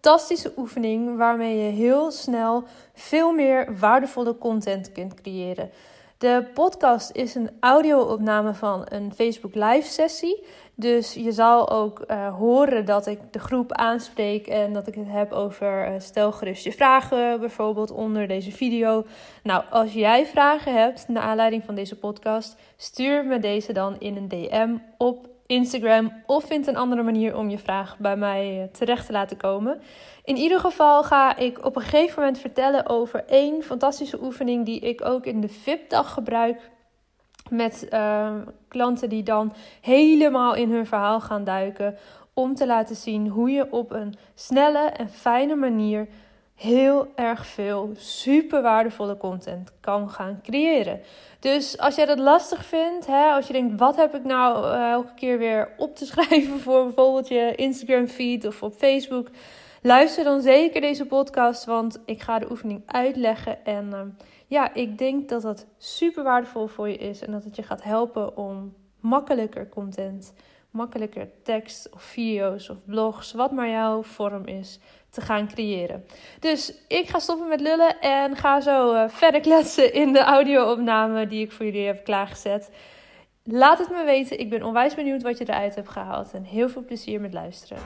fantastische oefening waarmee je heel snel veel meer waardevolle content kunt creëren. De podcast is een audio-opname van een Facebook Live sessie. Dus je zal ook uh, horen dat ik de groep aanspreek en dat ik het heb over uh, stel gerust je vragen, bijvoorbeeld onder deze video. Nou, als jij vragen hebt naar aanleiding van deze podcast, stuur me deze dan in een DM op Instagram of vind een andere manier om je vraag bij mij eh, terecht te laten komen. In ieder geval ga ik op een gegeven moment vertellen over één fantastische oefening die ik ook in de VIP-dag gebruik. Met uh, klanten die dan helemaal in hun verhaal gaan duiken. Om te laten zien hoe je op een snelle en fijne manier heel erg veel super waardevolle content kan gaan creëren. Dus als jij dat lastig vindt, hè, als je denkt, wat heb ik nou uh, elke keer weer op te schrijven voor bijvoorbeeld je Instagram feed of op Facebook, luister dan zeker deze podcast, want ik ga de oefening uitleggen en uh, ja, ik denk dat dat super waardevol voor je is en dat het je gaat helpen om makkelijker content, makkelijker tekst of video's of blogs, wat maar jouw vorm is, te gaan creëren. Dus ik ga stoppen met lullen en ga zo uh, verder kletsen in de audio-opname die ik voor jullie heb klaargezet. Laat het me weten. Ik ben onwijs benieuwd wat je eruit hebt gehaald. En heel veel plezier met luisteren.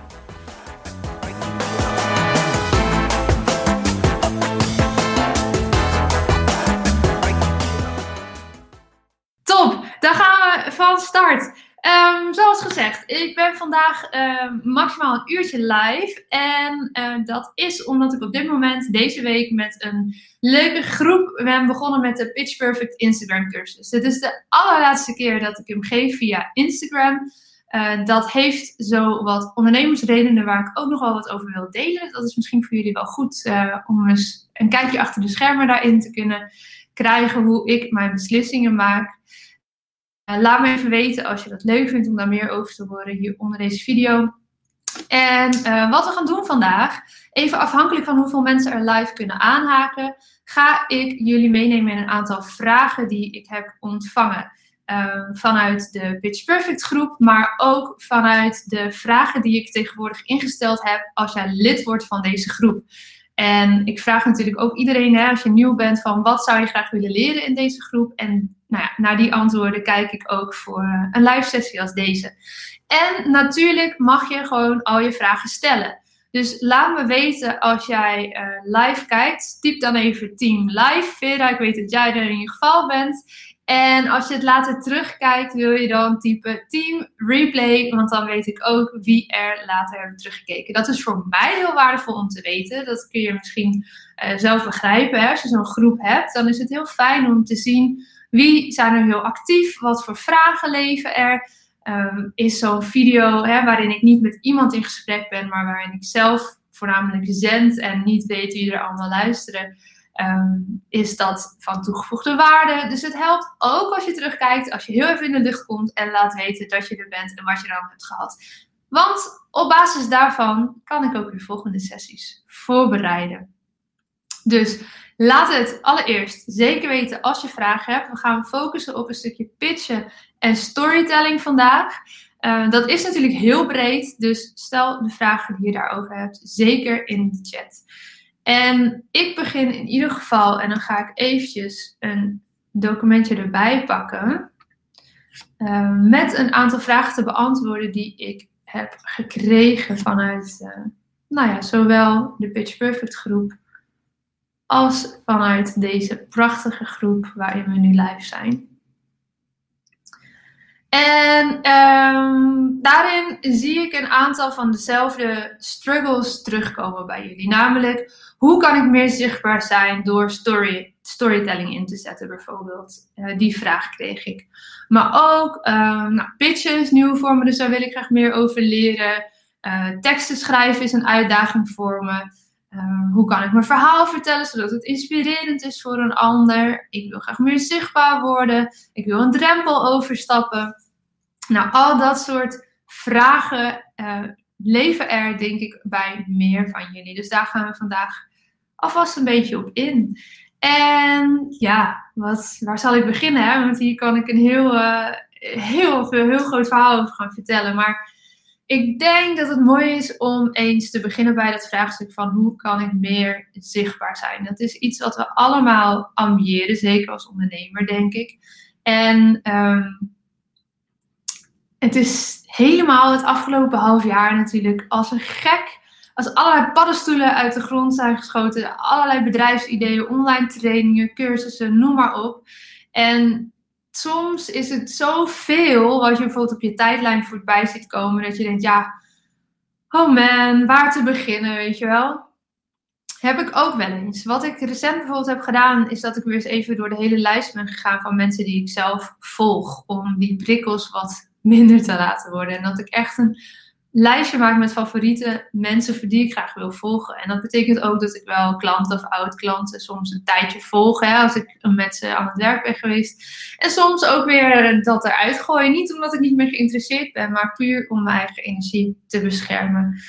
Top, dan gaan we van start. Um, zoals gezegd, ik ben vandaag uh, maximaal een uurtje live. En uh, dat is omdat ik op dit moment deze week met een leuke groep ben begonnen met de Pitch Perfect Instagram cursus. Dit is de allerlaatste keer dat ik hem geef via Instagram. Uh, dat heeft zo wat ondernemersredenen waar ik ook nog wel wat over wil delen. Dat is misschien voor jullie wel goed om eens een kijkje achter de schermen daarin te kunnen krijgen hoe ik mijn beslissingen maak. Uh, laat me even weten als je dat leuk vindt om daar meer over te horen hier onder deze video. En uh, wat we gaan doen vandaag, even afhankelijk van hoeveel mensen er live kunnen aanhaken, ga ik jullie meenemen in een aantal vragen die ik heb ontvangen. Uh, vanuit de Pitch Perfect groep, maar ook vanuit de vragen die ik tegenwoordig ingesteld heb als jij lid wordt van deze groep. En ik vraag natuurlijk ook iedereen, hè, als je nieuw bent, van wat zou je graag willen leren in deze groep? En nou ja, naar die antwoorden kijk ik ook voor eh, een live sessie als deze. En natuurlijk mag je gewoon al je vragen stellen. Dus laat me weten als jij uh, live kijkt. Typ dan even team live. Vera, ik weet dat jij er in ieder geval bent. En als je het later terugkijkt, wil je dan typen team replay, want dan weet ik ook wie er later hebben teruggekeken. Dat is voor mij heel waardevol om te weten. Dat kun je misschien uh, zelf begrijpen. Hè? Als je zo'n groep hebt, dan is het heel fijn om te zien wie zijn er heel actief, wat voor vragen leven er. Um, is zo'n video hè, waarin ik niet met iemand in gesprek ben, maar waarin ik zelf voornamelijk zend en niet weet wie er allemaal luisteren um, is dat van toegevoegde waarde. Dus het helpt ook als je terugkijkt, als je heel even in de lucht komt en laat weten dat je er bent en wat je dan hebt gehad. Want op basis daarvan kan ik ook weer volgende sessies voorbereiden. Dus laat het allereerst zeker weten als je vragen hebt. We gaan focussen op een stukje pitchen en storytelling vandaag. Uh, dat is natuurlijk heel breed, dus stel de vragen die je daarover hebt, zeker in de chat. En ik begin in ieder geval, en dan ga ik eventjes een documentje erbij pakken, uh, met een aantal vragen te beantwoorden die ik heb gekregen vanuit, uh, nou ja, zowel de Pitch Perfect groep als vanuit deze prachtige groep waarin we nu live zijn. En ehm, daarin zie ik een aantal van dezelfde struggles terugkomen bij jullie. Namelijk, hoe kan ik meer zichtbaar zijn door story, storytelling in te zetten, bijvoorbeeld? Uh, die vraag kreeg ik. Maar ook nou, pitches, nieuwe vormen, dus daar wil ik graag meer over leren. Uh, teksten schrijven is een uitdaging voor me. Uh, hoe kan ik mijn verhaal vertellen zodat het inspirerend is voor een ander? Ik wil graag meer zichtbaar worden. Ik wil een drempel overstappen. Nou, al dat soort vragen uh, leven er, denk ik, bij meer van jullie. Dus daar gaan we vandaag alvast een beetje op in. En ja, wat, waar zal ik beginnen? Hè? Want hier kan ik een heel, uh, heel, veel, heel groot verhaal over gaan vertellen. Maar ik denk dat het mooi is om eens te beginnen bij dat vraagstuk van hoe kan ik meer zichtbaar zijn. Dat is iets wat we allemaal ambiëren, zeker als ondernemer, denk ik. En um, het is helemaal het afgelopen half jaar natuurlijk als een gek. Als allerlei paddenstoelen uit de grond zijn geschoten. Allerlei bedrijfsideeën, online trainingen, cursussen, noem maar op. En soms is het zoveel wat je bijvoorbeeld op je tijdlijn voorbij ziet komen. Dat je denkt, ja, oh man, waar te beginnen, weet je wel. Heb ik ook wel eens. Wat ik recent bijvoorbeeld heb gedaan, is dat ik weer eens even door de hele lijst ben gegaan van mensen die ik zelf volg. Om die prikkels wat minder te laten worden. En dat ik echt een lijstje maak met favoriete mensen voor die ik graag wil volgen. En dat betekent ook dat ik wel klanten of oud-klanten soms een tijdje volg. Hè, als ik met ze aan het werk ben geweest. En soms ook weer dat eruit gooien. Niet omdat ik niet meer geïnteresseerd ben, maar puur om mijn eigen energie te beschermen.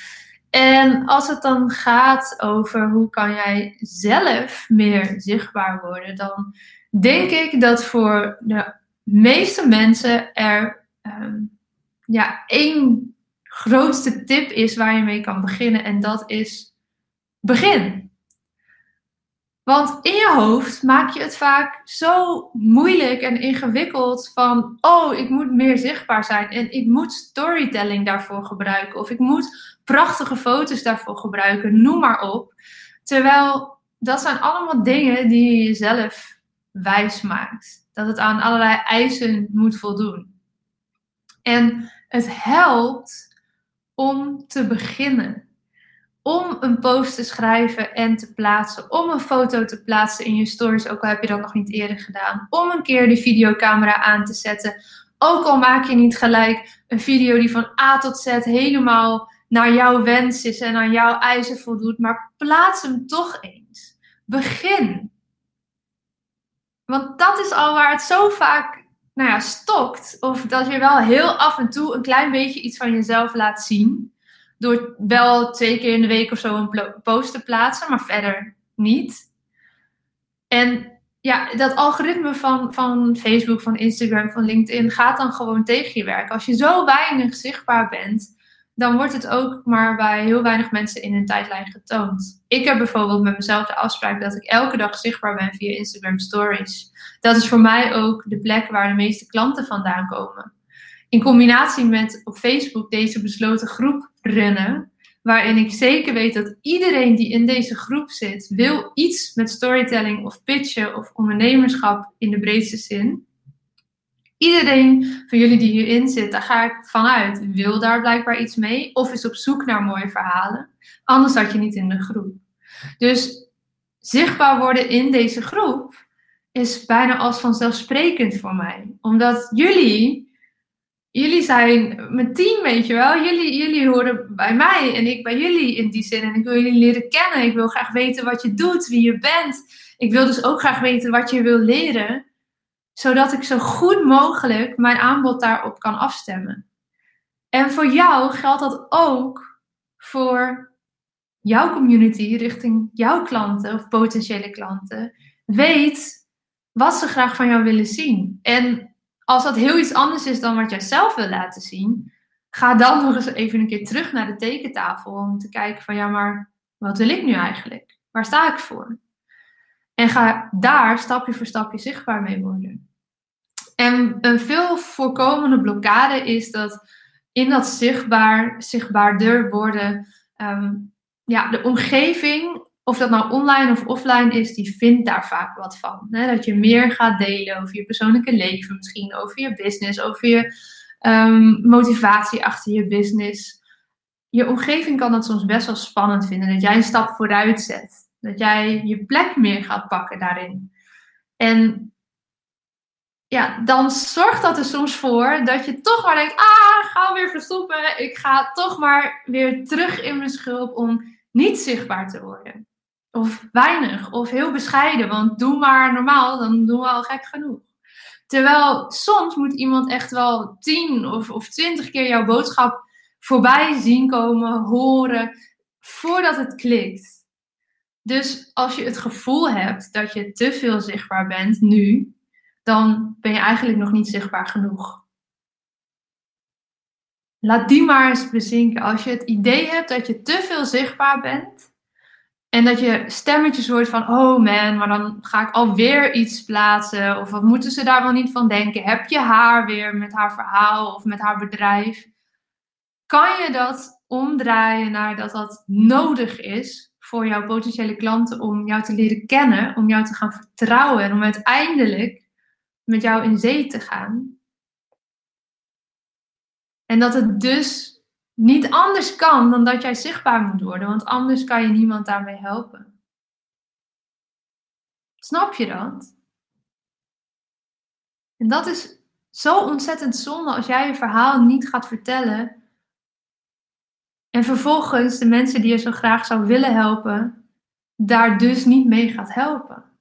En als het dan gaat over hoe kan jij zelf meer zichtbaar worden, dan denk ik dat voor de meeste mensen er um, ja, één grootste tip is waar je mee kan beginnen. En dat is begin. Want in je hoofd maak je het vaak zo moeilijk en ingewikkeld van, oh, ik moet meer zichtbaar zijn en ik moet storytelling daarvoor gebruiken of ik moet prachtige foto's daarvoor gebruiken, noem maar op. Terwijl dat zijn allemaal dingen die je jezelf wijs maakt. Dat het aan allerlei eisen moet voldoen. En het helpt om te beginnen. Om een post te schrijven en te plaatsen. Om een foto te plaatsen in je stories, ook al heb je dat nog niet eerder gedaan. Om een keer de videocamera aan te zetten. Ook al maak je niet gelijk een video die van A tot Z helemaal naar jouw wens is en aan jouw eisen voldoet. Maar plaats hem toch eens. Begin. Want dat is al waar het zo vaak nou ja, stokt. Of dat je wel heel af en toe een klein beetje iets van jezelf laat zien. Door wel twee keer in de week of zo een post te plaatsen, maar verder niet. En ja, dat algoritme van, van Facebook, van Instagram, van LinkedIn gaat dan gewoon tegen je werken. Als je zo weinig zichtbaar bent, dan wordt het ook maar bij heel weinig mensen in hun tijdlijn getoond. Ik heb bijvoorbeeld met mezelf de afspraak dat ik elke dag zichtbaar ben via Instagram Stories. Dat is voor mij ook de plek waar de meeste klanten vandaan komen. In combinatie met op Facebook deze besloten groep runnen, waarin ik zeker weet dat iedereen die in deze groep zit, wil iets met storytelling of pitchen of ondernemerschap in de breedste zin iedereen van jullie die hierin zit, daar ga ik vanuit, wil daar blijkbaar iets mee of is op zoek naar mooie verhalen. Anders zat je niet in de groep. Dus zichtbaar worden in deze groep is bijna als vanzelfsprekend voor mij. Omdat jullie, jullie zijn mijn team, weet je wel. Jullie, jullie horen bij mij en ik bij jullie in die zin. En ik wil jullie leren kennen. Ik wil graag weten wat je doet, wie je bent. Ik wil dus ook graag weten wat je wil leren zodat ik zo goed mogelijk mijn aanbod daarop kan afstemmen. En voor jou geldt dat ook voor jouw community richting jouw klanten of potentiële klanten. Weet wat ze graag van jou willen zien. En als dat heel iets anders is dan wat jij zelf wil laten zien, ga dan nog eens even een keer terug naar de tekentafel om te kijken van ja, maar wat wil ik nu eigenlijk? Waar sta ik voor? En ga daar stapje voor stapje zichtbaar mee worden. En een veel voorkomende blokkade is dat in dat zichtbaar, zichtbaarder worden, um, ja, de omgeving of dat nou online of offline is, die vindt daar vaak wat van. Hè? Dat je meer gaat delen over je persoonlijke leven, misschien over je business, over je ehm, motivatie achter je business. Je omgeving kan dat soms best wel spannend vinden, dat jij een stap vooruit zet. Dat jij je plek meer gaat pakken daarin. En ja, dan zorgt dat er soms voor dat je toch maar denkt: ah, ga weer verstoppen. Ik ga toch maar weer terug in mijn schulp om niet zichtbaar te worden. Of weinig, of heel bescheiden, want doe maar normaal, dan doen we al gek genoeg. Terwijl soms moet iemand echt wel tien of, of twintig keer jouw boodschap voorbij zien komen, horen, voordat het klikt. Dus als je het gevoel hebt dat je te veel zichtbaar bent nu, dan ben je eigenlijk nog niet zichtbaar genoeg. Laat die maar eens bezinken. Als je het idee hebt dat je te veel zichtbaar bent en dat je stemmetjes hoort van, oh man, maar dan ga ik alweer iets plaatsen of wat moeten ze daar wel niet van denken? Heb je haar weer met haar verhaal of met haar bedrijf? Kan je dat omdraaien naar dat dat nodig is voor jouw potentiële klanten om jou te leren kennen, om jou te gaan vertrouwen en om uiteindelijk met jou in zee te gaan. En dat het dus niet anders kan dan dat jij zichtbaar moet worden, want anders kan je niemand daarmee helpen. Snap je dat? En dat is zo ontzettend zonde als jij je verhaal niet gaat vertellen. En vervolgens de mensen die je zo graag zou willen helpen, daar dus niet mee gaat helpen.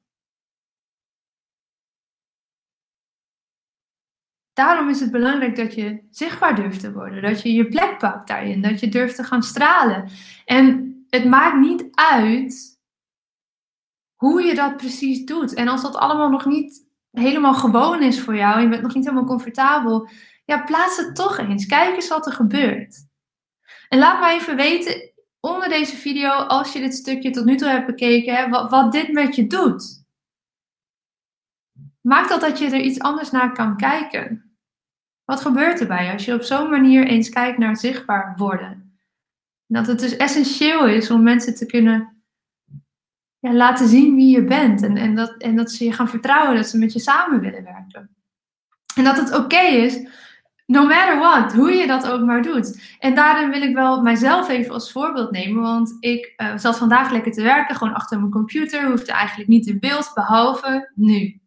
Daarom is het belangrijk dat je zichtbaar durft te worden. Dat je je plek pakt daarin. Dat je durft te gaan stralen. En het maakt niet uit hoe je dat precies doet. En als dat allemaal nog niet helemaal gewoon is voor jou. Je bent nog niet helemaal comfortabel. Ja, plaats het toch eens. Kijk eens wat er gebeurt. En laat me even weten onder deze video, als je dit stukje tot nu toe hebt bekeken, wat, wat dit met je doet. Maakt dat dat je er iets anders naar kan kijken. Wat gebeurt erbij als je op zo'n manier eens kijkt naar zichtbaar worden? Dat het dus essentieel is om mensen te kunnen ja, laten zien wie je bent. En, en, dat, en dat ze je gaan vertrouwen, dat ze met je samen willen werken. En dat het oké is, no matter what, hoe je dat ook maar doet. En daarin wil ik wel mijzelf even als voorbeeld nemen. Want ik uh, zat vandaag lekker te werken, gewoon achter mijn computer. Hoefde eigenlijk niet in beeld, behalve nu.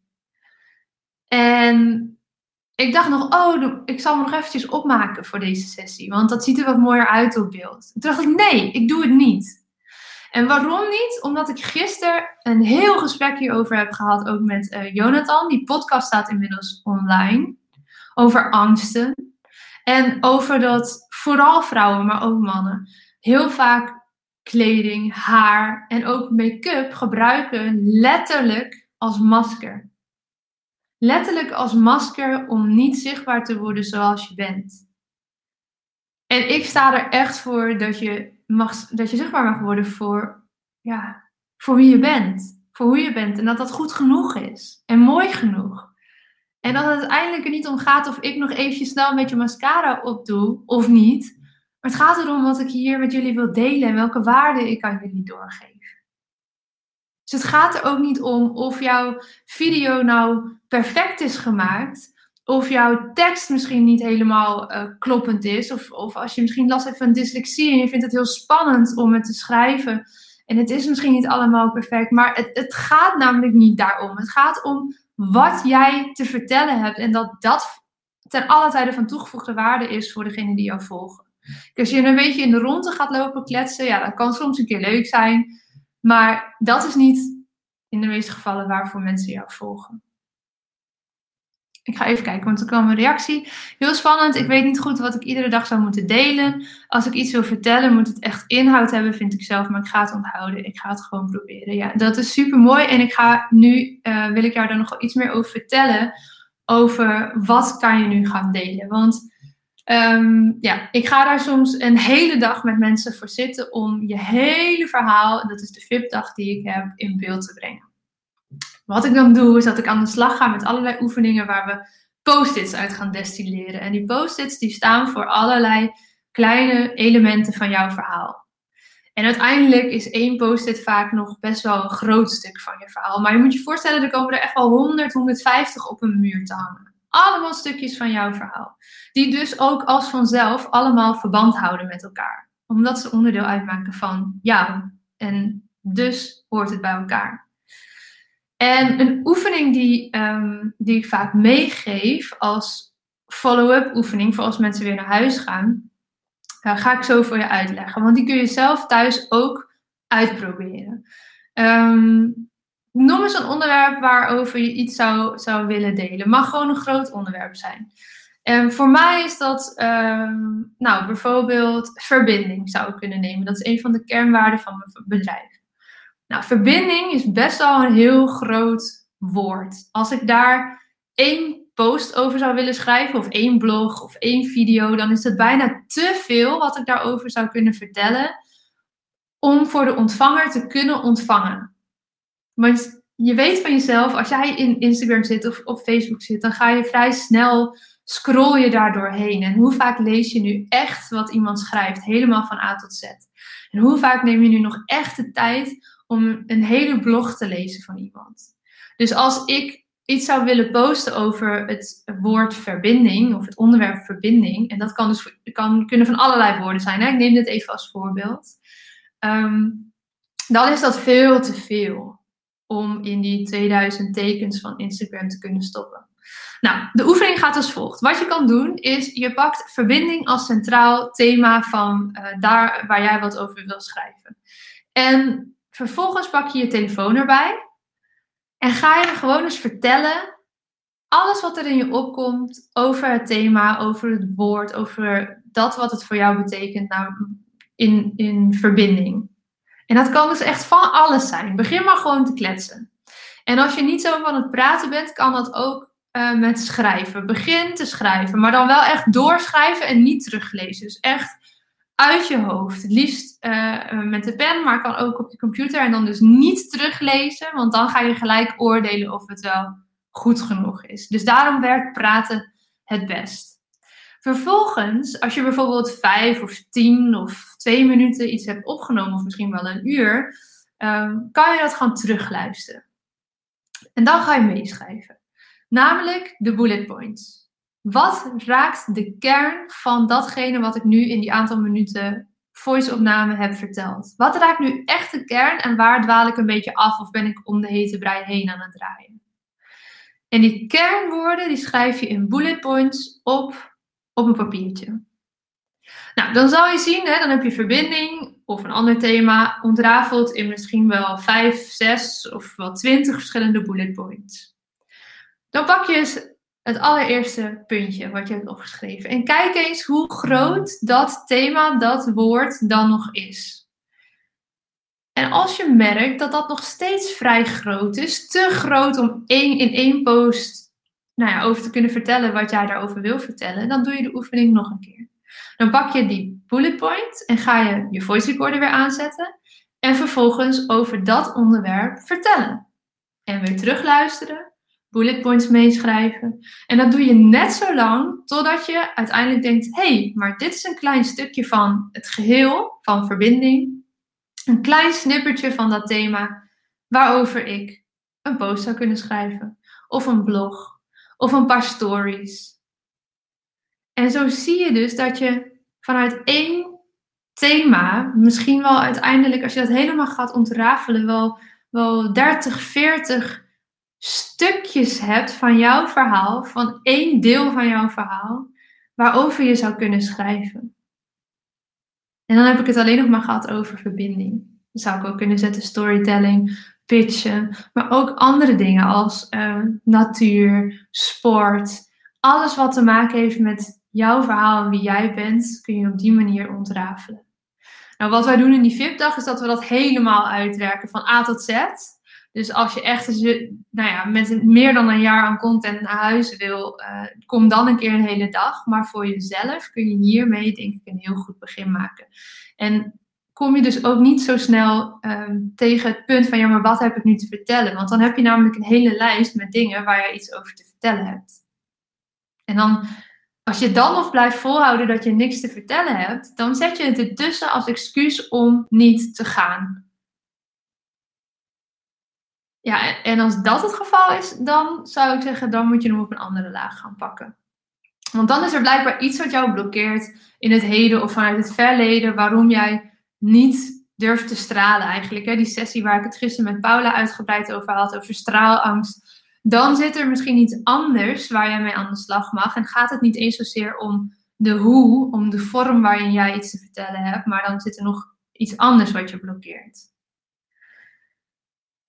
En ik dacht nog, oh, ik zal me nog eventjes opmaken voor deze sessie. Want dat ziet er wat mooier uit op beeld. Toen dacht ik, nee, ik doe het niet. En waarom niet? Omdat ik gisteren een heel gesprek hierover heb gehad, ook met uh, Jonathan. Die podcast staat inmiddels online. Over angsten. En over dat vooral vrouwen, maar ook mannen, heel vaak kleding, haar en ook make-up gebruiken letterlijk als masker. Letterlijk als masker om niet zichtbaar te worden zoals je bent. En ik sta er echt voor dat je, mag, dat je zichtbaar mag worden voor, ja, voor wie je bent. Voor hoe je bent. En dat dat goed genoeg is. En mooi genoeg. En dat het uiteindelijk er niet om gaat of ik nog eventjes snel een beetje mascara opdoe of niet. Maar het gaat erom wat ik hier met jullie wil delen en welke waarden ik aan jullie doorgeef. Dus het gaat er ook niet om of jouw video nou perfect is gemaakt. Of jouw tekst misschien niet helemaal uh, kloppend is. Of, of als je misschien last hebt van dyslexie en je vindt het heel spannend om het te schrijven. En het is misschien niet allemaal perfect. Maar het, het gaat namelijk niet daarom. Het gaat om wat jij te vertellen hebt. En dat dat ten alle tijde van toegevoegde waarde is voor degene die jou volgen. Als je een beetje in de ronde gaat lopen kletsen, ja, dat kan soms een keer leuk zijn. Maar dat is niet in de meeste gevallen waarvoor mensen jou volgen. Ik ga even kijken, want er kwam een reactie. Heel spannend. Ik weet niet goed wat ik iedere dag zou moeten delen. Als ik iets wil vertellen, moet het echt inhoud hebben, vind ik zelf. Maar ik ga het onthouden. Ik ga het gewoon proberen. Ja, dat is super mooi. En ik ga nu, uh, wil ik jou daar nog wel iets meer over vertellen. Over wat kan je nu gaan delen. Want Um, ja, ik ga daar soms een hele dag met mensen voor zitten om je hele verhaal, dat is de VIP-dag die ik heb, in beeld te brengen. Wat ik dan doe, is dat ik aan de slag ga met allerlei oefeningen waar we post-its uit gaan destilleren. En die post-its die staan voor allerlei kleine elementen van jouw verhaal. En uiteindelijk is één post-it vaak nog best wel een groot stuk van je verhaal. Maar je moet je voorstellen, er komen er echt wel 100, 150 op een muur te hangen. Allemaal stukjes van jouw verhaal. Die dus ook als vanzelf allemaal verband houden met elkaar. Omdat ze onderdeel uitmaken van jou. En dus hoort het bij elkaar. En een oefening die, um, die ik vaak meegeef als follow-up oefening voor als mensen weer naar huis gaan, uh, ga ik zo voor je uitleggen. Want die kun je zelf thuis ook uitproberen. Um, noem eens een onderwerp waarover je iets zou, zou willen delen. Mag gewoon een groot onderwerp zijn. En voor mij is dat, nou, bijvoorbeeld verbinding zou ik kunnen nemen. Dat is een van de kernwaarden van mijn bedrijf. Nou, verbinding is best wel een heel groot woord. Als ik daar één post over zou willen schrijven, of één blog of één video, dan is het bijna te veel wat ik daarover zou kunnen vertellen om voor de ontvanger te kunnen ontvangen. Want je weet van jezelf, als jij in Instagram zit of op Facebook zit, dan ga je vrij snel scroll je daar doorheen. En hoe vaak lees je nu echt wat iemand schrijft, helemaal van A tot Z? En hoe vaak neem je nu nog echt de tijd om een hele blog te lezen van iemand. Dus als ik iets zou willen posten over het woord verbinding of het onderwerp verbinding, en dat kan dus kan, kunnen van allerlei woorden zijn, hè? ik neem dit even als voorbeeld, ehm, dan is dat veel te veel om in die 2000 tekens van Instagram te kunnen stoppen. Nou, de oefening gaat als volgt. Wat je kan doen is, je pakt verbinding als centraal thema van uh, daar waar jij wat over wil schrijven. En Vervolgens pak je je telefoon erbij en ga je gewoon eens vertellen alles wat er in je opkomt over het thema, over het woord, over dat wat het voor jou betekent nou, in, in verbinding. En dat kan dus echt van alles zijn. Begin maar gewoon te kletsen. En als je niet zo van het praten bent, kan dat ook uh, met schrijven. Begin te schrijven, maar dan wel echt doorschrijven en niet teruglezen. Dus echt uit je hoofd. Het liefst uh, met de pen, maar kan ook op je computer. En dan dus niet teruglezen, want dan ga je gelijk oordelen of het wel goed genoeg is. Dus daarom werkt praten het best. Vervolgens, als je bijvoorbeeld vijf of tien of twee minuten iets hebt opgenomen, of misschien wel een uur, um, kan je dat gewoon terugluisteren. En dan ga je meeschrijven. Namelijk de bullet points. Wat raakt de kern van datgene wat ik nu in die aantal minuten voice-opname heb verteld? Wat raakt nu echt de kern en waar dwaal ik een beetje af of ben ik om de hete brei heen aan het draaien? En die kernwoorden die schrijf je in bullet points op, op een papiertje. Nou, dan zal je zien, hè, dan heb je verbinding of een ander thema ontrafeld in misschien wel 5, 6 of wel 20 verschillende bullet points. Dan pak je eens het allereerste puntje wat je hebt opgeschreven. En kijk eens hoe groot dat thema, dat woord dan nog is. En als je merkt dat dat nog steeds vrij groot is, te groot om één, in één post nou ja, over te kunnen vertellen wat jij daarover wil vertellen, dan doe je de oefening nog een keer. Dan pak je die bullet point en ga je je voice recorder weer aanzetten en vervolgens over dat onderwerp vertellen. En weer terugluisteren bullet points meeschrijven. En dat doe je net zo lang totdat je uiteindelijk denkt: hé, hey, maar dit is een klein stukje van het geheel, van verbinding. Een klein snippertje van dat thema waarover ik een post zou kunnen schrijven, of een blog, of een paar stories. En zo zie je dus dat je vanuit één thema, misschien wel uiteindelijk, als je dat helemaal gaat ontrafelen, wel, wel 30, 40 stukjes hebt van jouw verhaal, van één deel van jouw verhaal, waarover je zou kunnen schrijven. En dan heb ik het alleen nog maar gehad over verbinding. Dan zou ik ook kunnen zetten storytelling, pitchen, maar ook andere dingen als uh, natuur, sport. Alles wat te maken heeft met jouw verhaal en wie jij bent, kun je op die manier ontrafelen. Nou, wat wij doen in die VIP-dag is dat we dat helemaal uitwerken van A tot Z. Dus als je echt nou ja, met meer dan een jaar aan content naar huis wil, uh, kom dan een keer een hele dag. Maar voor jezelf kun je hiermee denk ik een heel goed begin maken. En kom je dus ook niet zo snel um, tegen het punt van ja, maar wat heb ik nu te vertellen? Want dan heb je namelijk een hele lijst met dingen waar je iets over te vertellen hebt. En dan, Als je dan nog blijft volhouden dat je niks te vertellen hebt, dan zet je het ertussen als excuus om niet te gaan. Ja, en als dat het geval is, dan zou ik zeggen, dan moet je hem op een andere laag gaan pakken. Want dan is er blijkbaar iets wat jou blokkeert in het heden of vanuit het verleden, waarom jij niet durft te stralen eigenlijk. Hè? Die sessie waar ik het gisteren met Paula uitgebreid over had, over straalangst. Dan zit er misschien iets anders waar jij mee aan de slag mag. En gaat het niet eens zozeer om de hoe, om de vorm waarin jij iets te vertellen hebt, maar dan zit er nog iets anders wat je blokkeert.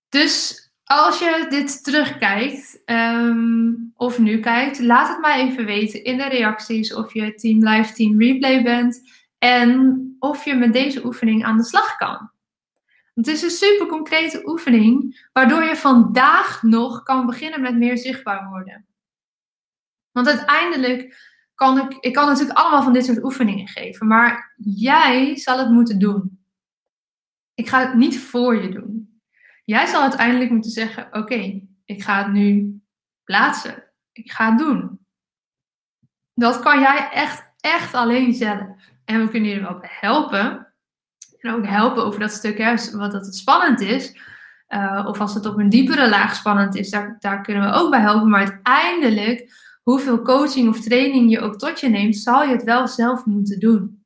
Dus als je dit terugkijkt ehm, of nu kijkt, laat het mij even weten in de reacties of je Team Live Team Replay bent en of je met deze oefening aan de slag kan. Het is een super concrete oefening waardoor je vandaag nog kan beginnen met meer zichtbaar worden. Want uiteindelijk kan ik, ik kan natuurlijk allemaal van dit soort oefeningen geven, maar jij zal het moeten doen. Ik ga het niet voor je doen. Jij zal uiteindelijk moeten zeggen: Oké, ik ga het nu plaatsen. Ik ga het doen. Dat kan jij echt, echt alleen zelf. En we kunnen je wel helpen. En ook helpen over dat stuk, hè, wat dat het spannend is. Uh, of als het op een diepere laag spannend is, daar, daar kunnen we ook bij helpen. Maar uiteindelijk, hoeveel coaching of training je ook tot je neemt, zal je het wel zelf moeten doen.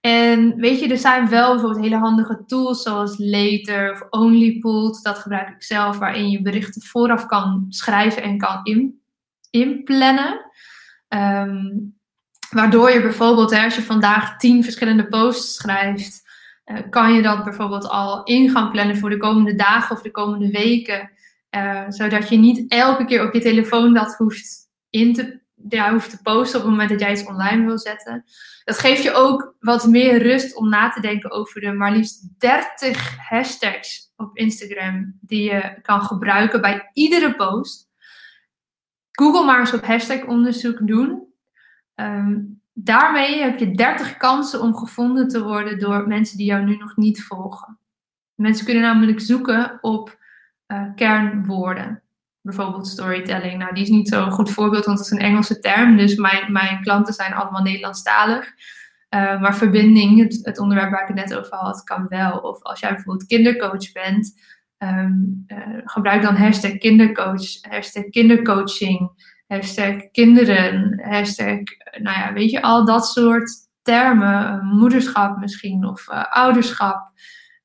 En weet je, er zijn wel bijvoorbeeld hele handige tools zoals Later of Onlypooled. Dat gebruik ik zelf, waarin je berichten vooraf kan schrijven en kan in, inplannen. Ehm, waardoor je bijvoorbeeld, als je vandaag tien verschillende posts schrijft, uh, kan je dat bijvoorbeeld al in gaan plannen voor de komende dagen of de komende weken. Uh, zodat je niet elke keer op je telefoon dat hoeft in te ja, hoeft te posten op het moment dat jij iets online wil zetten. Dat geeft je ook wat meer rust om na te denken over de maar liefst 30 hashtags op Instagram die je kan gebruiken bij iedere post. Google maar eens op hashtag onderzoek doen. Ehm, daarmee heb je 30 kansen om gevonden te worden door mensen die jou nu nog niet volgen. Mensen kunnen namelijk zoeken op uh, kernwoorden bijvoorbeeld storytelling. Nou, die is niet zo'n goed voorbeeld, want het is een Engelse term. Dus mijn, mijn klanten zijn allemaal Nederlandstalig. Uh, maar verbinding, het, het, onderwerp waar ik het net over had, kan wel. Of als jij bijvoorbeeld kindercoach bent, ehm, eh, gebruik dan hashtag kindercoach, hashtag kindercoaching, hashtag kinderen, hashtag, nou ja, weet je, al dat soort termen. moederschap misschien, of uh, ouderschap.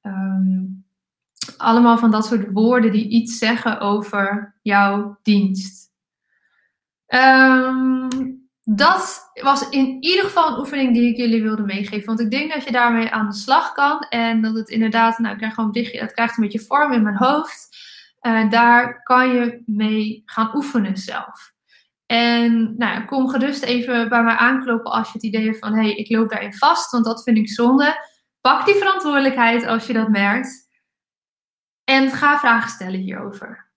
Um, allemaal van dat soort woorden die iets zeggen over jouw dienst. Um, dat was in ieder geval een oefening die ik jullie wilde meegeven. Want ik denk dat je daarmee aan de slag kan. En dat het inderdaad, nou ik krijg gewoon dichtje, het krijgt een beetje vorm in mijn hoofd. Uh, daar kan je mee gaan oefenen zelf. En nou, kom gerust even bij mij aankloppen als je het idee hebt van hé, hey, ik loop daarin vast, want dat vind ik zonde. Pak die verantwoordelijkheid als je dat merkt. En ga vragen stellen hierover.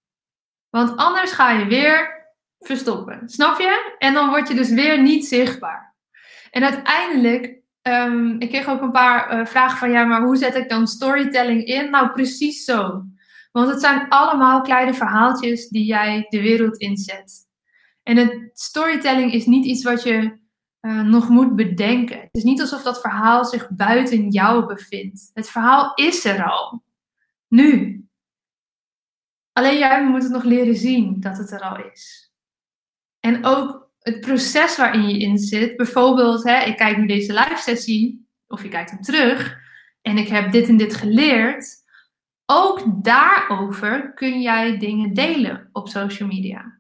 Want anders ga je weer verstoppen. Snap je? En dan word je dus weer niet zichtbaar. En uiteindelijk, um, ik kreeg ook een paar uh, vragen van ja, maar hoe zet ik dan storytelling in? Nou, precies zo. Want het zijn allemaal kleine verhaaltjes die jij de wereld inzet. En het storytelling is niet iets wat je uh, nog moet bedenken. Het is niet alsof dat verhaal zich buiten jou bevindt. Het verhaal is er al. Nu. Alleen jij moet het nog leren zien dat het er al is. En ook het proces waarin je in zit. Bijvoorbeeld, hè, ik kijk nu deze live sessie, of je kijkt hem terug, en ik heb dit en dit geleerd. Ook daarover kun jij dingen delen op social media.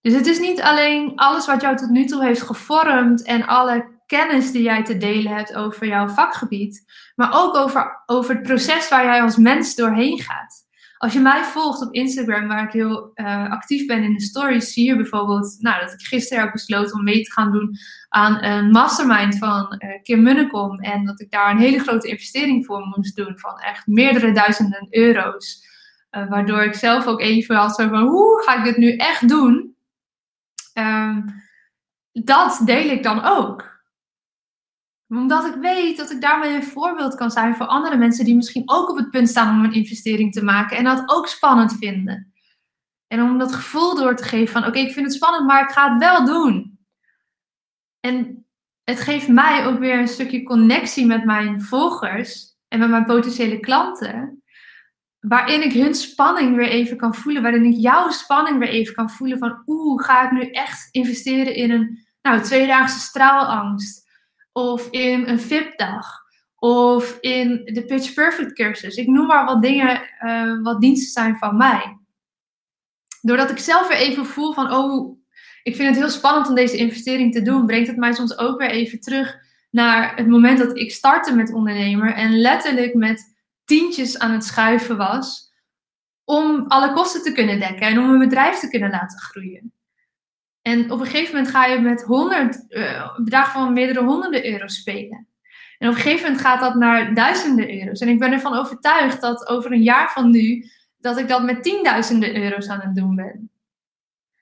Dus het is niet alleen alles wat jou tot nu toe heeft gevormd en alle kennis die jij te delen hebt over jouw vakgebied, maar ook over, over het proces waar jij als mens doorheen gaat. Als je mij volgt op Instagram, waar ik heel uh, actief ben in de stories, zie je bijvoorbeeld nou, dat ik gisteren heb besloten om mee te gaan doen aan een mastermind van uh, Kim Munnekom. En dat ik daar een hele grote investering voor moest doen van echt meerdere duizenden euro's. Uh, waardoor ik zelf ook even had zo van, hoe ga ik dit nu echt doen? Um, dat deel ik dan ook omdat ik weet dat ik daarmee een voorbeeld kan zijn voor andere mensen die misschien ook op het punt staan om een investering te maken en dat ook spannend vinden. En om dat gevoel door te geven van oké, ik vind het spannend, maar ik ga het wel doen. En het geeft mij ook weer een stukje connectie met mijn volgers en met mijn potentiële klanten. Waarin ik hun spanning weer even kan voelen. Waarin ik jouw spanning weer even kan voelen. Van oeh, ga ik nu echt investeren in een nou, tweedaagse straalangst? Of in een VIP-dag? Of in de Pitch Perfect cursus? Ik noem maar wat dingen, uh, wat diensten zijn van mij. Doordat ik zelf weer even voel van, oh, ik vind het heel spannend om deze investering te doen, brengt het mij soms ook weer even terug naar het moment dat ik startte met ondernemer en letterlijk met tientjes aan het schuiven was om alle kosten te kunnen dekken en om een bedrijf te kunnen laten groeien. En op een gegeven moment ga je met honderd, uh, bedragen van meerdere honderden euro's spelen. En op een gegeven moment gaat dat naar duizenden euro's. En ik ben ervan overtuigd dat over een jaar van nu, dat ik dat met tienduizenden euro's aan het doen ben.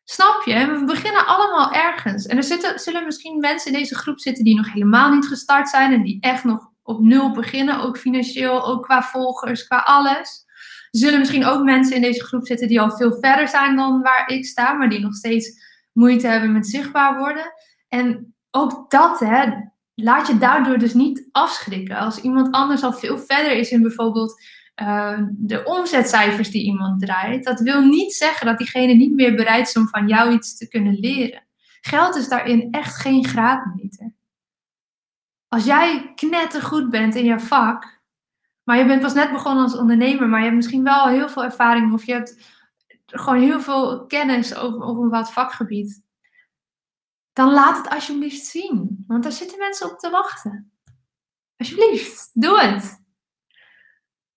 Snap je? We beginnen allemaal ergens. En er zitten, zullen misschien mensen in deze groep zitten die nog helemaal niet gestart zijn en die echt nog op nul beginnen, ook financieel, ook qua volgers, qua alles. Er zullen misschien ook mensen in deze groep zitten die al veel verder zijn dan waar ik sta, maar die nog steeds moeite hebben met zichtbaar worden. En ook dat, hè, laat je daardoor dus niet afschrikken. Als iemand anders al veel verder is in bijvoorbeeld uh, de omzetcijfers die iemand draait, dat wil niet zeggen dat diegene niet meer bereid is om van jou iets te kunnen leren. Geld is daarin echt geen graadmeter. Als jij knettergoed bent in je vak, maar je bent pas net begonnen als ondernemer, maar je hebt misschien wel heel veel ervaring of je hebt gewoon heel veel kennis over, over een bepaald vakgebied, dan laat het alsjeblieft zien. Want daar zitten mensen op te wachten. Alsjeblieft, doe het.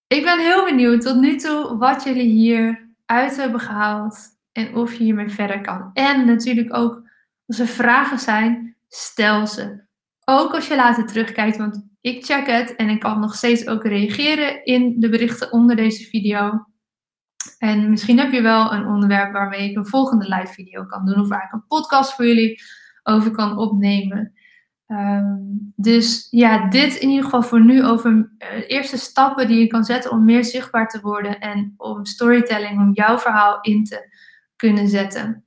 Ik ben heel benieuwd tot nu toe wat jullie hier uit hebben gehaald en of je hiermee verder kan. En natuurlijk ook als er vragen zijn, stel ze. Ook als je later terugkijkt, want ik check het en ik kan nog steeds ook reageren in de berichten onder deze video. En misschien heb je wel een onderwerp waarmee ik een volgende live video kan doen of waar ik een podcast voor jullie over kan opnemen. Ehm, dus ja, dit in ieder geval voor nu over uh, eerste stappen die je kan zetten om meer zichtbaar te worden en om storytelling, om jouw verhaal in te kunnen zetten.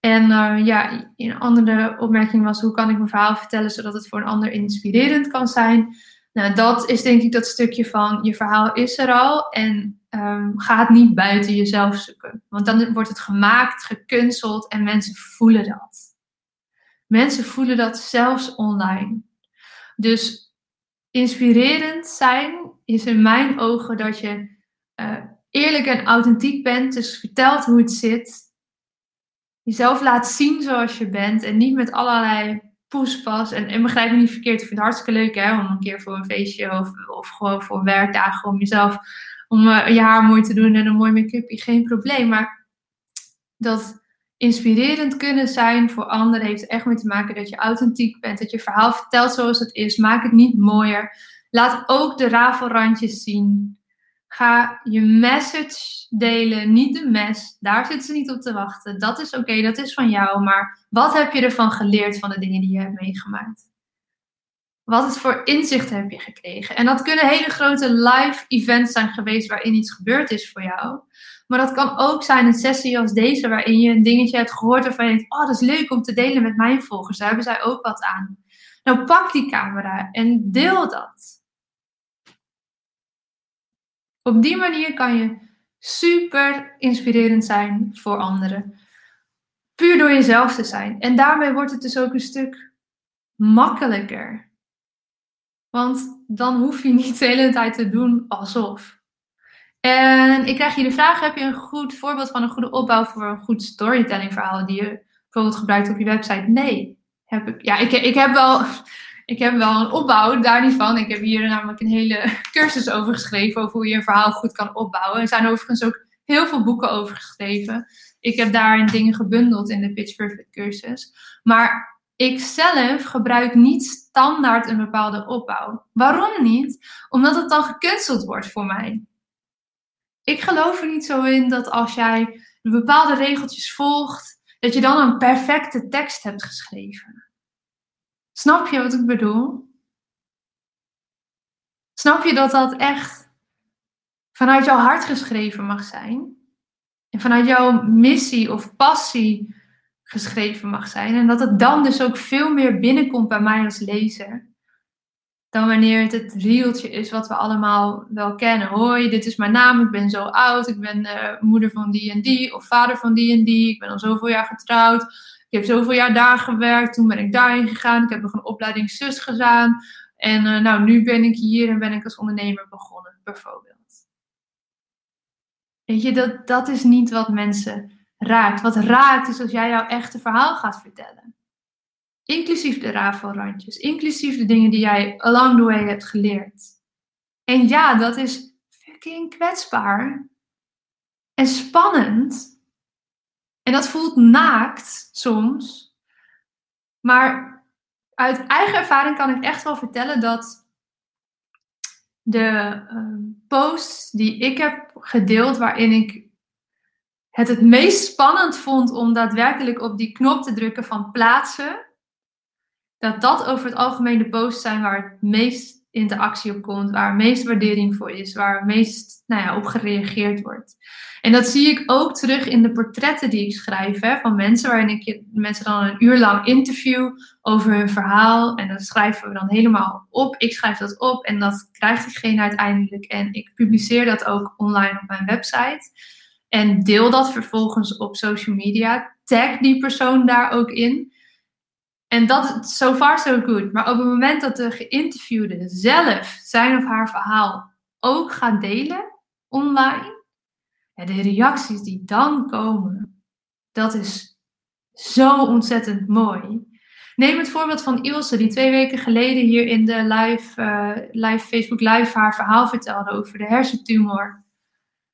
En uh, ja, een andere opmerking was: hoe kan ik mijn verhaal vertellen zodat het voor een ander inspirerend kan zijn? Nou, dat is denk ik dat stukje van je verhaal is er al en um, ga niet buiten jezelf zoeken. Want dan wordt het gemaakt, gekunsteld en mensen voelen dat. Mensen voelen dat zelfs online. Dus inspirerend zijn is in mijn ogen dat je uh, eerlijk en authentiek bent. Dus vertelt hoe het zit. Jezelf laat zien zoals je bent. En niet met allerlei poespas. En, en begrijp me niet verkeerd. Ik vind het hartstikke leuk hè, om een keer voor een feestje of, of gewoon voor werkdagen. Om jezelf, om uh, je haar mooi te doen en een mooi make-up. Geen probleem. Maar dat inspirerend kunnen zijn voor anderen heeft echt mee te maken dat je authentiek bent, dat je verhaal vertelt zoals het is. Maak het niet mooier. Laat ook de rafelrandjes zien. Ga je message delen, niet de mes. Daar zitten ze niet op te wachten. Dat is oké, dat is van jou. Maar wat heb je ervan geleerd van de dingen die je hebt meegemaakt? Wat is voor inzichten heb je gekregen? En dat kunnen hele grote live events zijn geweest waarin iets gebeurd is voor jou. Maar dat kan ook zijn een sessie als deze, waarin je een dingetje hebt gehoord waarvan je denkt: Oh, dat is leuk om te delen met mijn volgers. Daar hebben zij ook wat aan. Nou, pak die camera en deel dat. Op die manier kan je super inspirerend zijn voor anderen. Puur door jezelf te zijn. En daarmee wordt het dus ook een stuk makkelijker. Want dan hoef je niet de hele tijd te doen alsof. En ik krijg hier de vraag: heb je een goed voorbeeld van een goede opbouw voor een goed storytelling verhaal die je bijvoorbeeld gebruikt op je website? Nee. Heb ik, ja, ik, ik, heb wel, ik heb wel een opbouw, daar niet van. Ik heb hier namelijk een hele cursus over geschreven over hoe je een verhaal goed kan opbouwen. Er zijn overigens ook heel veel boeken over geschreven. Ik heb daarin dingen gebundeld in de Pitch Perfect cursus. Maar ik zelf gebruik niet standaard een bepaalde opbouw. Waarom niet? Omdat het dan gekunsteld wordt voor mij ik geloof er niet zo in dat als jij bepaalde regeltjes volgt, dat je dan een perfecte tekst hebt geschreven. Snap je wat ik bedoel? Snap je dat dat echt vanuit jouw hart geschreven mag zijn? En vanuit jouw missie of passie geschreven mag zijn. En dat het dan dus ook veel meer binnenkomt bij mij als lezer. Dan wanneer het het rieltje is wat we allemaal wel kennen. Hoi, dit is mijn naam, ik ben zo oud, ik ben uh, moeder van die en die, of vader van die en die, ik ben al zoveel jaar getrouwd, ik heb zoveel jaar daar gewerkt, toen ben ik daarin gegaan, ik heb nog een opleiding zus gedaan. En uh, nou, nu ben ik hier en ben ik als ondernemer begonnen, bijvoorbeeld. Weet je, dat, dat is niet wat mensen raakt. Wat raakt is als jij jouw echte verhaal gaat vertellen. Inclusief de rafelrandjes, inclusief de dingen die jij along the way hebt geleerd. En ja, dat is fucking kwetsbaar. En spannend. En dat voelt naakt soms. Maar uit eigen ervaring kan ik echt wel vertellen dat de uh, posts die ik heb gedeeld, waarin ik het het meest spannend vond om daadwerkelijk op die knop te drukken van plaatsen, dat dat over het algemeen de posts zijn waar het meest interactie op komt, waar meest waardering voor is, waar het meest nou ja, op gereageerd wordt. En dat zie ik ook terug in de portretten die ik schrijf hè, van mensen, waarin ik mensen dan een uur lang interview over hun verhaal. En dat schrijven we dan helemaal op. Ik schrijf dat op en dat krijgt diegene uiteindelijk. En ik publiceer dat ook online op mijn website. En deel dat vervolgens op social media. Tag die persoon daar ook in. En dat is so far so good. Maar op het moment dat de geïnterviewde zelf zijn of haar verhaal ook gaat delen online, de reacties die dan komen, dat is zo ontzettend mooi. Neem het voorbeeld van Ilse, die twee weken geleden hier in de live, uh, live Facebook Live haar verhaal vertelde over de hersentumor.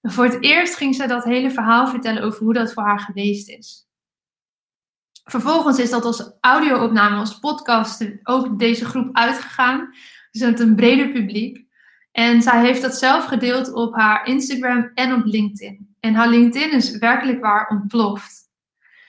Voor het eerst ging ze dat hele verhaal vertellen over hoe dat voor haar geweest is. Vervolgens is dat als audio-opname, als podcast, ook deze groep uitgegaan. Dus met een breder publiek. En zij heeft dat zelf gedeeld op haar Instagram en op LinkedIn. En haar LinkedIn is werkelijk waar ontploft.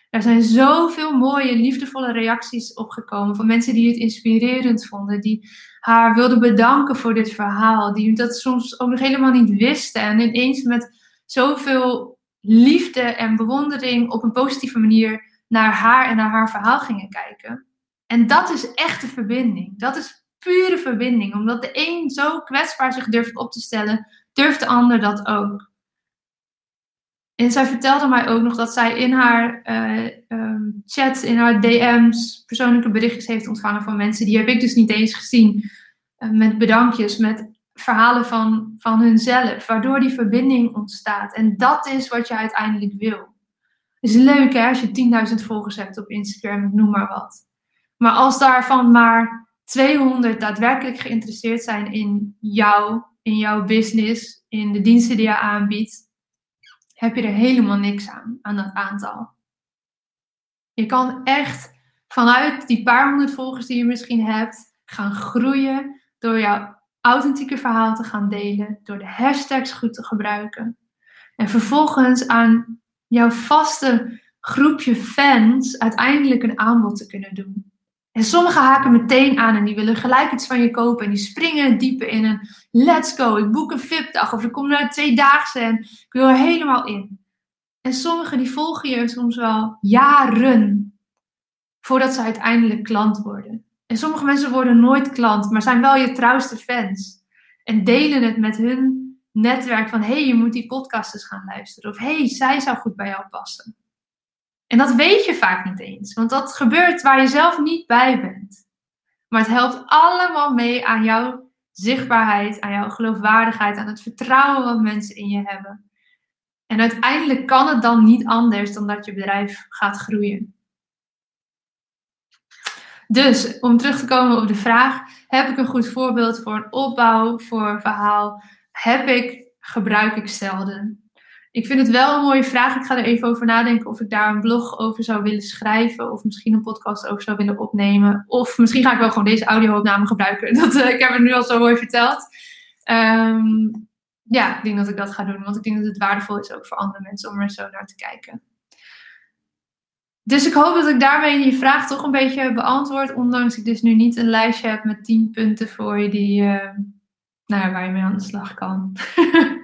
Er zijn zoveel mooie, liefdevolle reacties opgekomen van mensen die het inspirerend vonden, die haar wilden bedanken voor dit verhaal, die dat soms ook nog helemaal niet wisten en ineens met zoveel liefde en bewondering op een positieve manier naar haar en naar haar verhaal gingen kijken. En dat is echte verbinding. Dat is pure verbinding. Omdat de een zo kwetsbaar zich durft op te stellen, durft de ander dat ook. En zij vertelde mij ook nog dat zij in haar uh, um, chat, in haar DM's, persoonlijke berichtjes heeft ontvangen van mensen. Die heb ik dus niet eens gezien. Uh, met bedankjes, met verhalen van, van hunzelf. Waardoor die verbinding ontstaat. En dat is wat je uiteindelijk wil. Is leuk hè, als je 10.000 volgers hebt op Instagram, noem maar wat. Maar als daarvan maar 200 daadwerkelijk geïnteresseerd zijn in jou, in jouw business, in de diensten die je aanbiedt, heb je er helemaal niks aan, aan dat aantal. Je kan echt vanuit die paar honderd volgers die je misschien hebt, gaan groeien door jouw authentieke verhaal te gaan delen, door de hashtags goed te gebruiken. En vervolgens aan jouw vaste groepje fans uiteindelijk een aanbod te kunnen doen. En sommigen haken meteen aan en die willen gelijk iets van je kopen. En die springen dieper in een let's go. Ik boek een VIP-dag of ik kom naar een tweedaagse en ik wil er helemaal in. En sommigen die volgen je soms wel jaren voordat ze uiteindelijk klant worden. En sommige mensen worden nooit klant, maar zijn wel je trouwste fans. En delen het met hun netwerk van hé, hey, je moet die podcast eens gaan luisteren. Of hé, hey, zij zou goed bij jou passen. En dat weet je vaak niet eens, want dat gebeurt waar je zelf niet bij bent. Maar het helpt allemaal mee aan jouw zichtbaarheid, aan jouw geloofwaardigheid, aan het vertrouwen wat mensen in je hebben. En uiteindelijk kan het dan niet anders dan dat je bedrijf gaat groeien. Dus om terug te komen op de vraag: heb ik een goed voorbeeld voor een opbouw, voor een verhaal? Heb ik, gebruik ik zelden. Ik vind het wel een mooie vraag. Ik ga er even over nadenken of ik daar een blog over zou willen schrijven. Of misschien een podcast over zou willen opnemen. Of misschien ga ik wel gewoon deze audio-opname gebruiken. Dat, uh, ik heb het nu al zo mooi verteld. Um, ja, ik denk dat ik dat ga doen. Want ik denk dat het waardevol is ook voor andere mensen om er zo naar te kijken. Dus ik hoop dat ik daarmee je vraag toch een beetje beantwoord. Ondanks ik dus nu niet een lijstje heb met 10 punten voor je die, uh, nou, waar je mee aan de slag kan.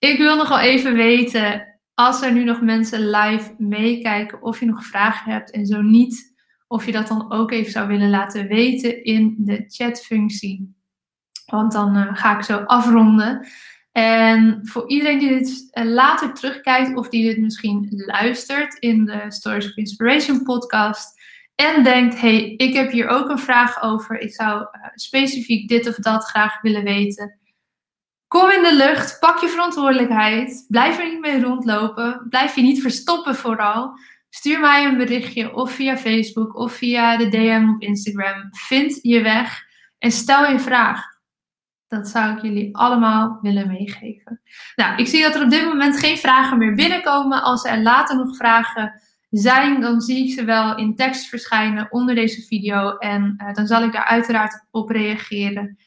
Ik wil nog wel even weten, als er nu nog mensen live meekijken of je nog vragen hebt en zo niet, of je dat dan ook even zou willen laten weten in de chatfunctie. Want dan uh, ga ik zo afronden. En voor iedereen die dit uh, later terugkijkt of die dit misschien luistert in de Stories of Inspiration podcast en denkt, hey, ik heb hier ook een vraag over, ik zou uh, specifiek dit of dat graag willen weten. Kom in de lucht, pak je verantwoordelijkheid, blijf er niet mee rondlopen, blijf je niet verstoppen vooral. Stuur mij een berichtje of via Facebook of via de DM op Instagram. Vind je weg en stel je vraag. Dat zou ik jullie allemaal willen meegeven. Nou, ik zie dat er op dit moment geen vragen meer binnenkomen. Als er later nog vragen zijn, dan zie ik ze wel in tekst verschijnen onder deze video. En uh, dan zal ik daar uiteraard op reageren.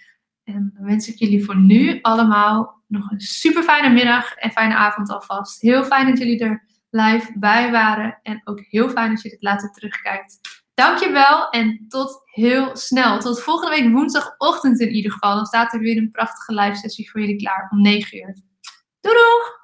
En dan wens ik jullie voor nu allemaal nog een super fijne middag en fijne avond alvast. Heel fijn dat jullie er live bij waren. En ook heel fijn dat je dit later terugkijkt. Dankjewel en tot heel snel. Tot volgende week woensdagochtend in ieder geval. Dan staat er weer een prachtige live sessie voor jullie klaar om 9 uur. Doei doeg!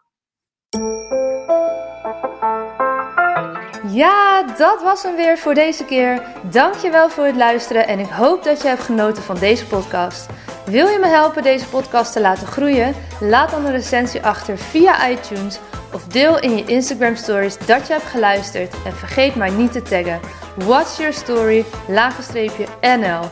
Ja, dat was hem weer voor deze keer. Dankjewel voor het luisteren en ik hoop dat je hebt genoten van deze podcast. Wil je me helpen deze podcast te laten groeien? Laat dan een recensie achter via iTunes of deel in je Instagram stories dat je hebt geluisterd en vergeet maar niet te taggen. What's Your Story, NL.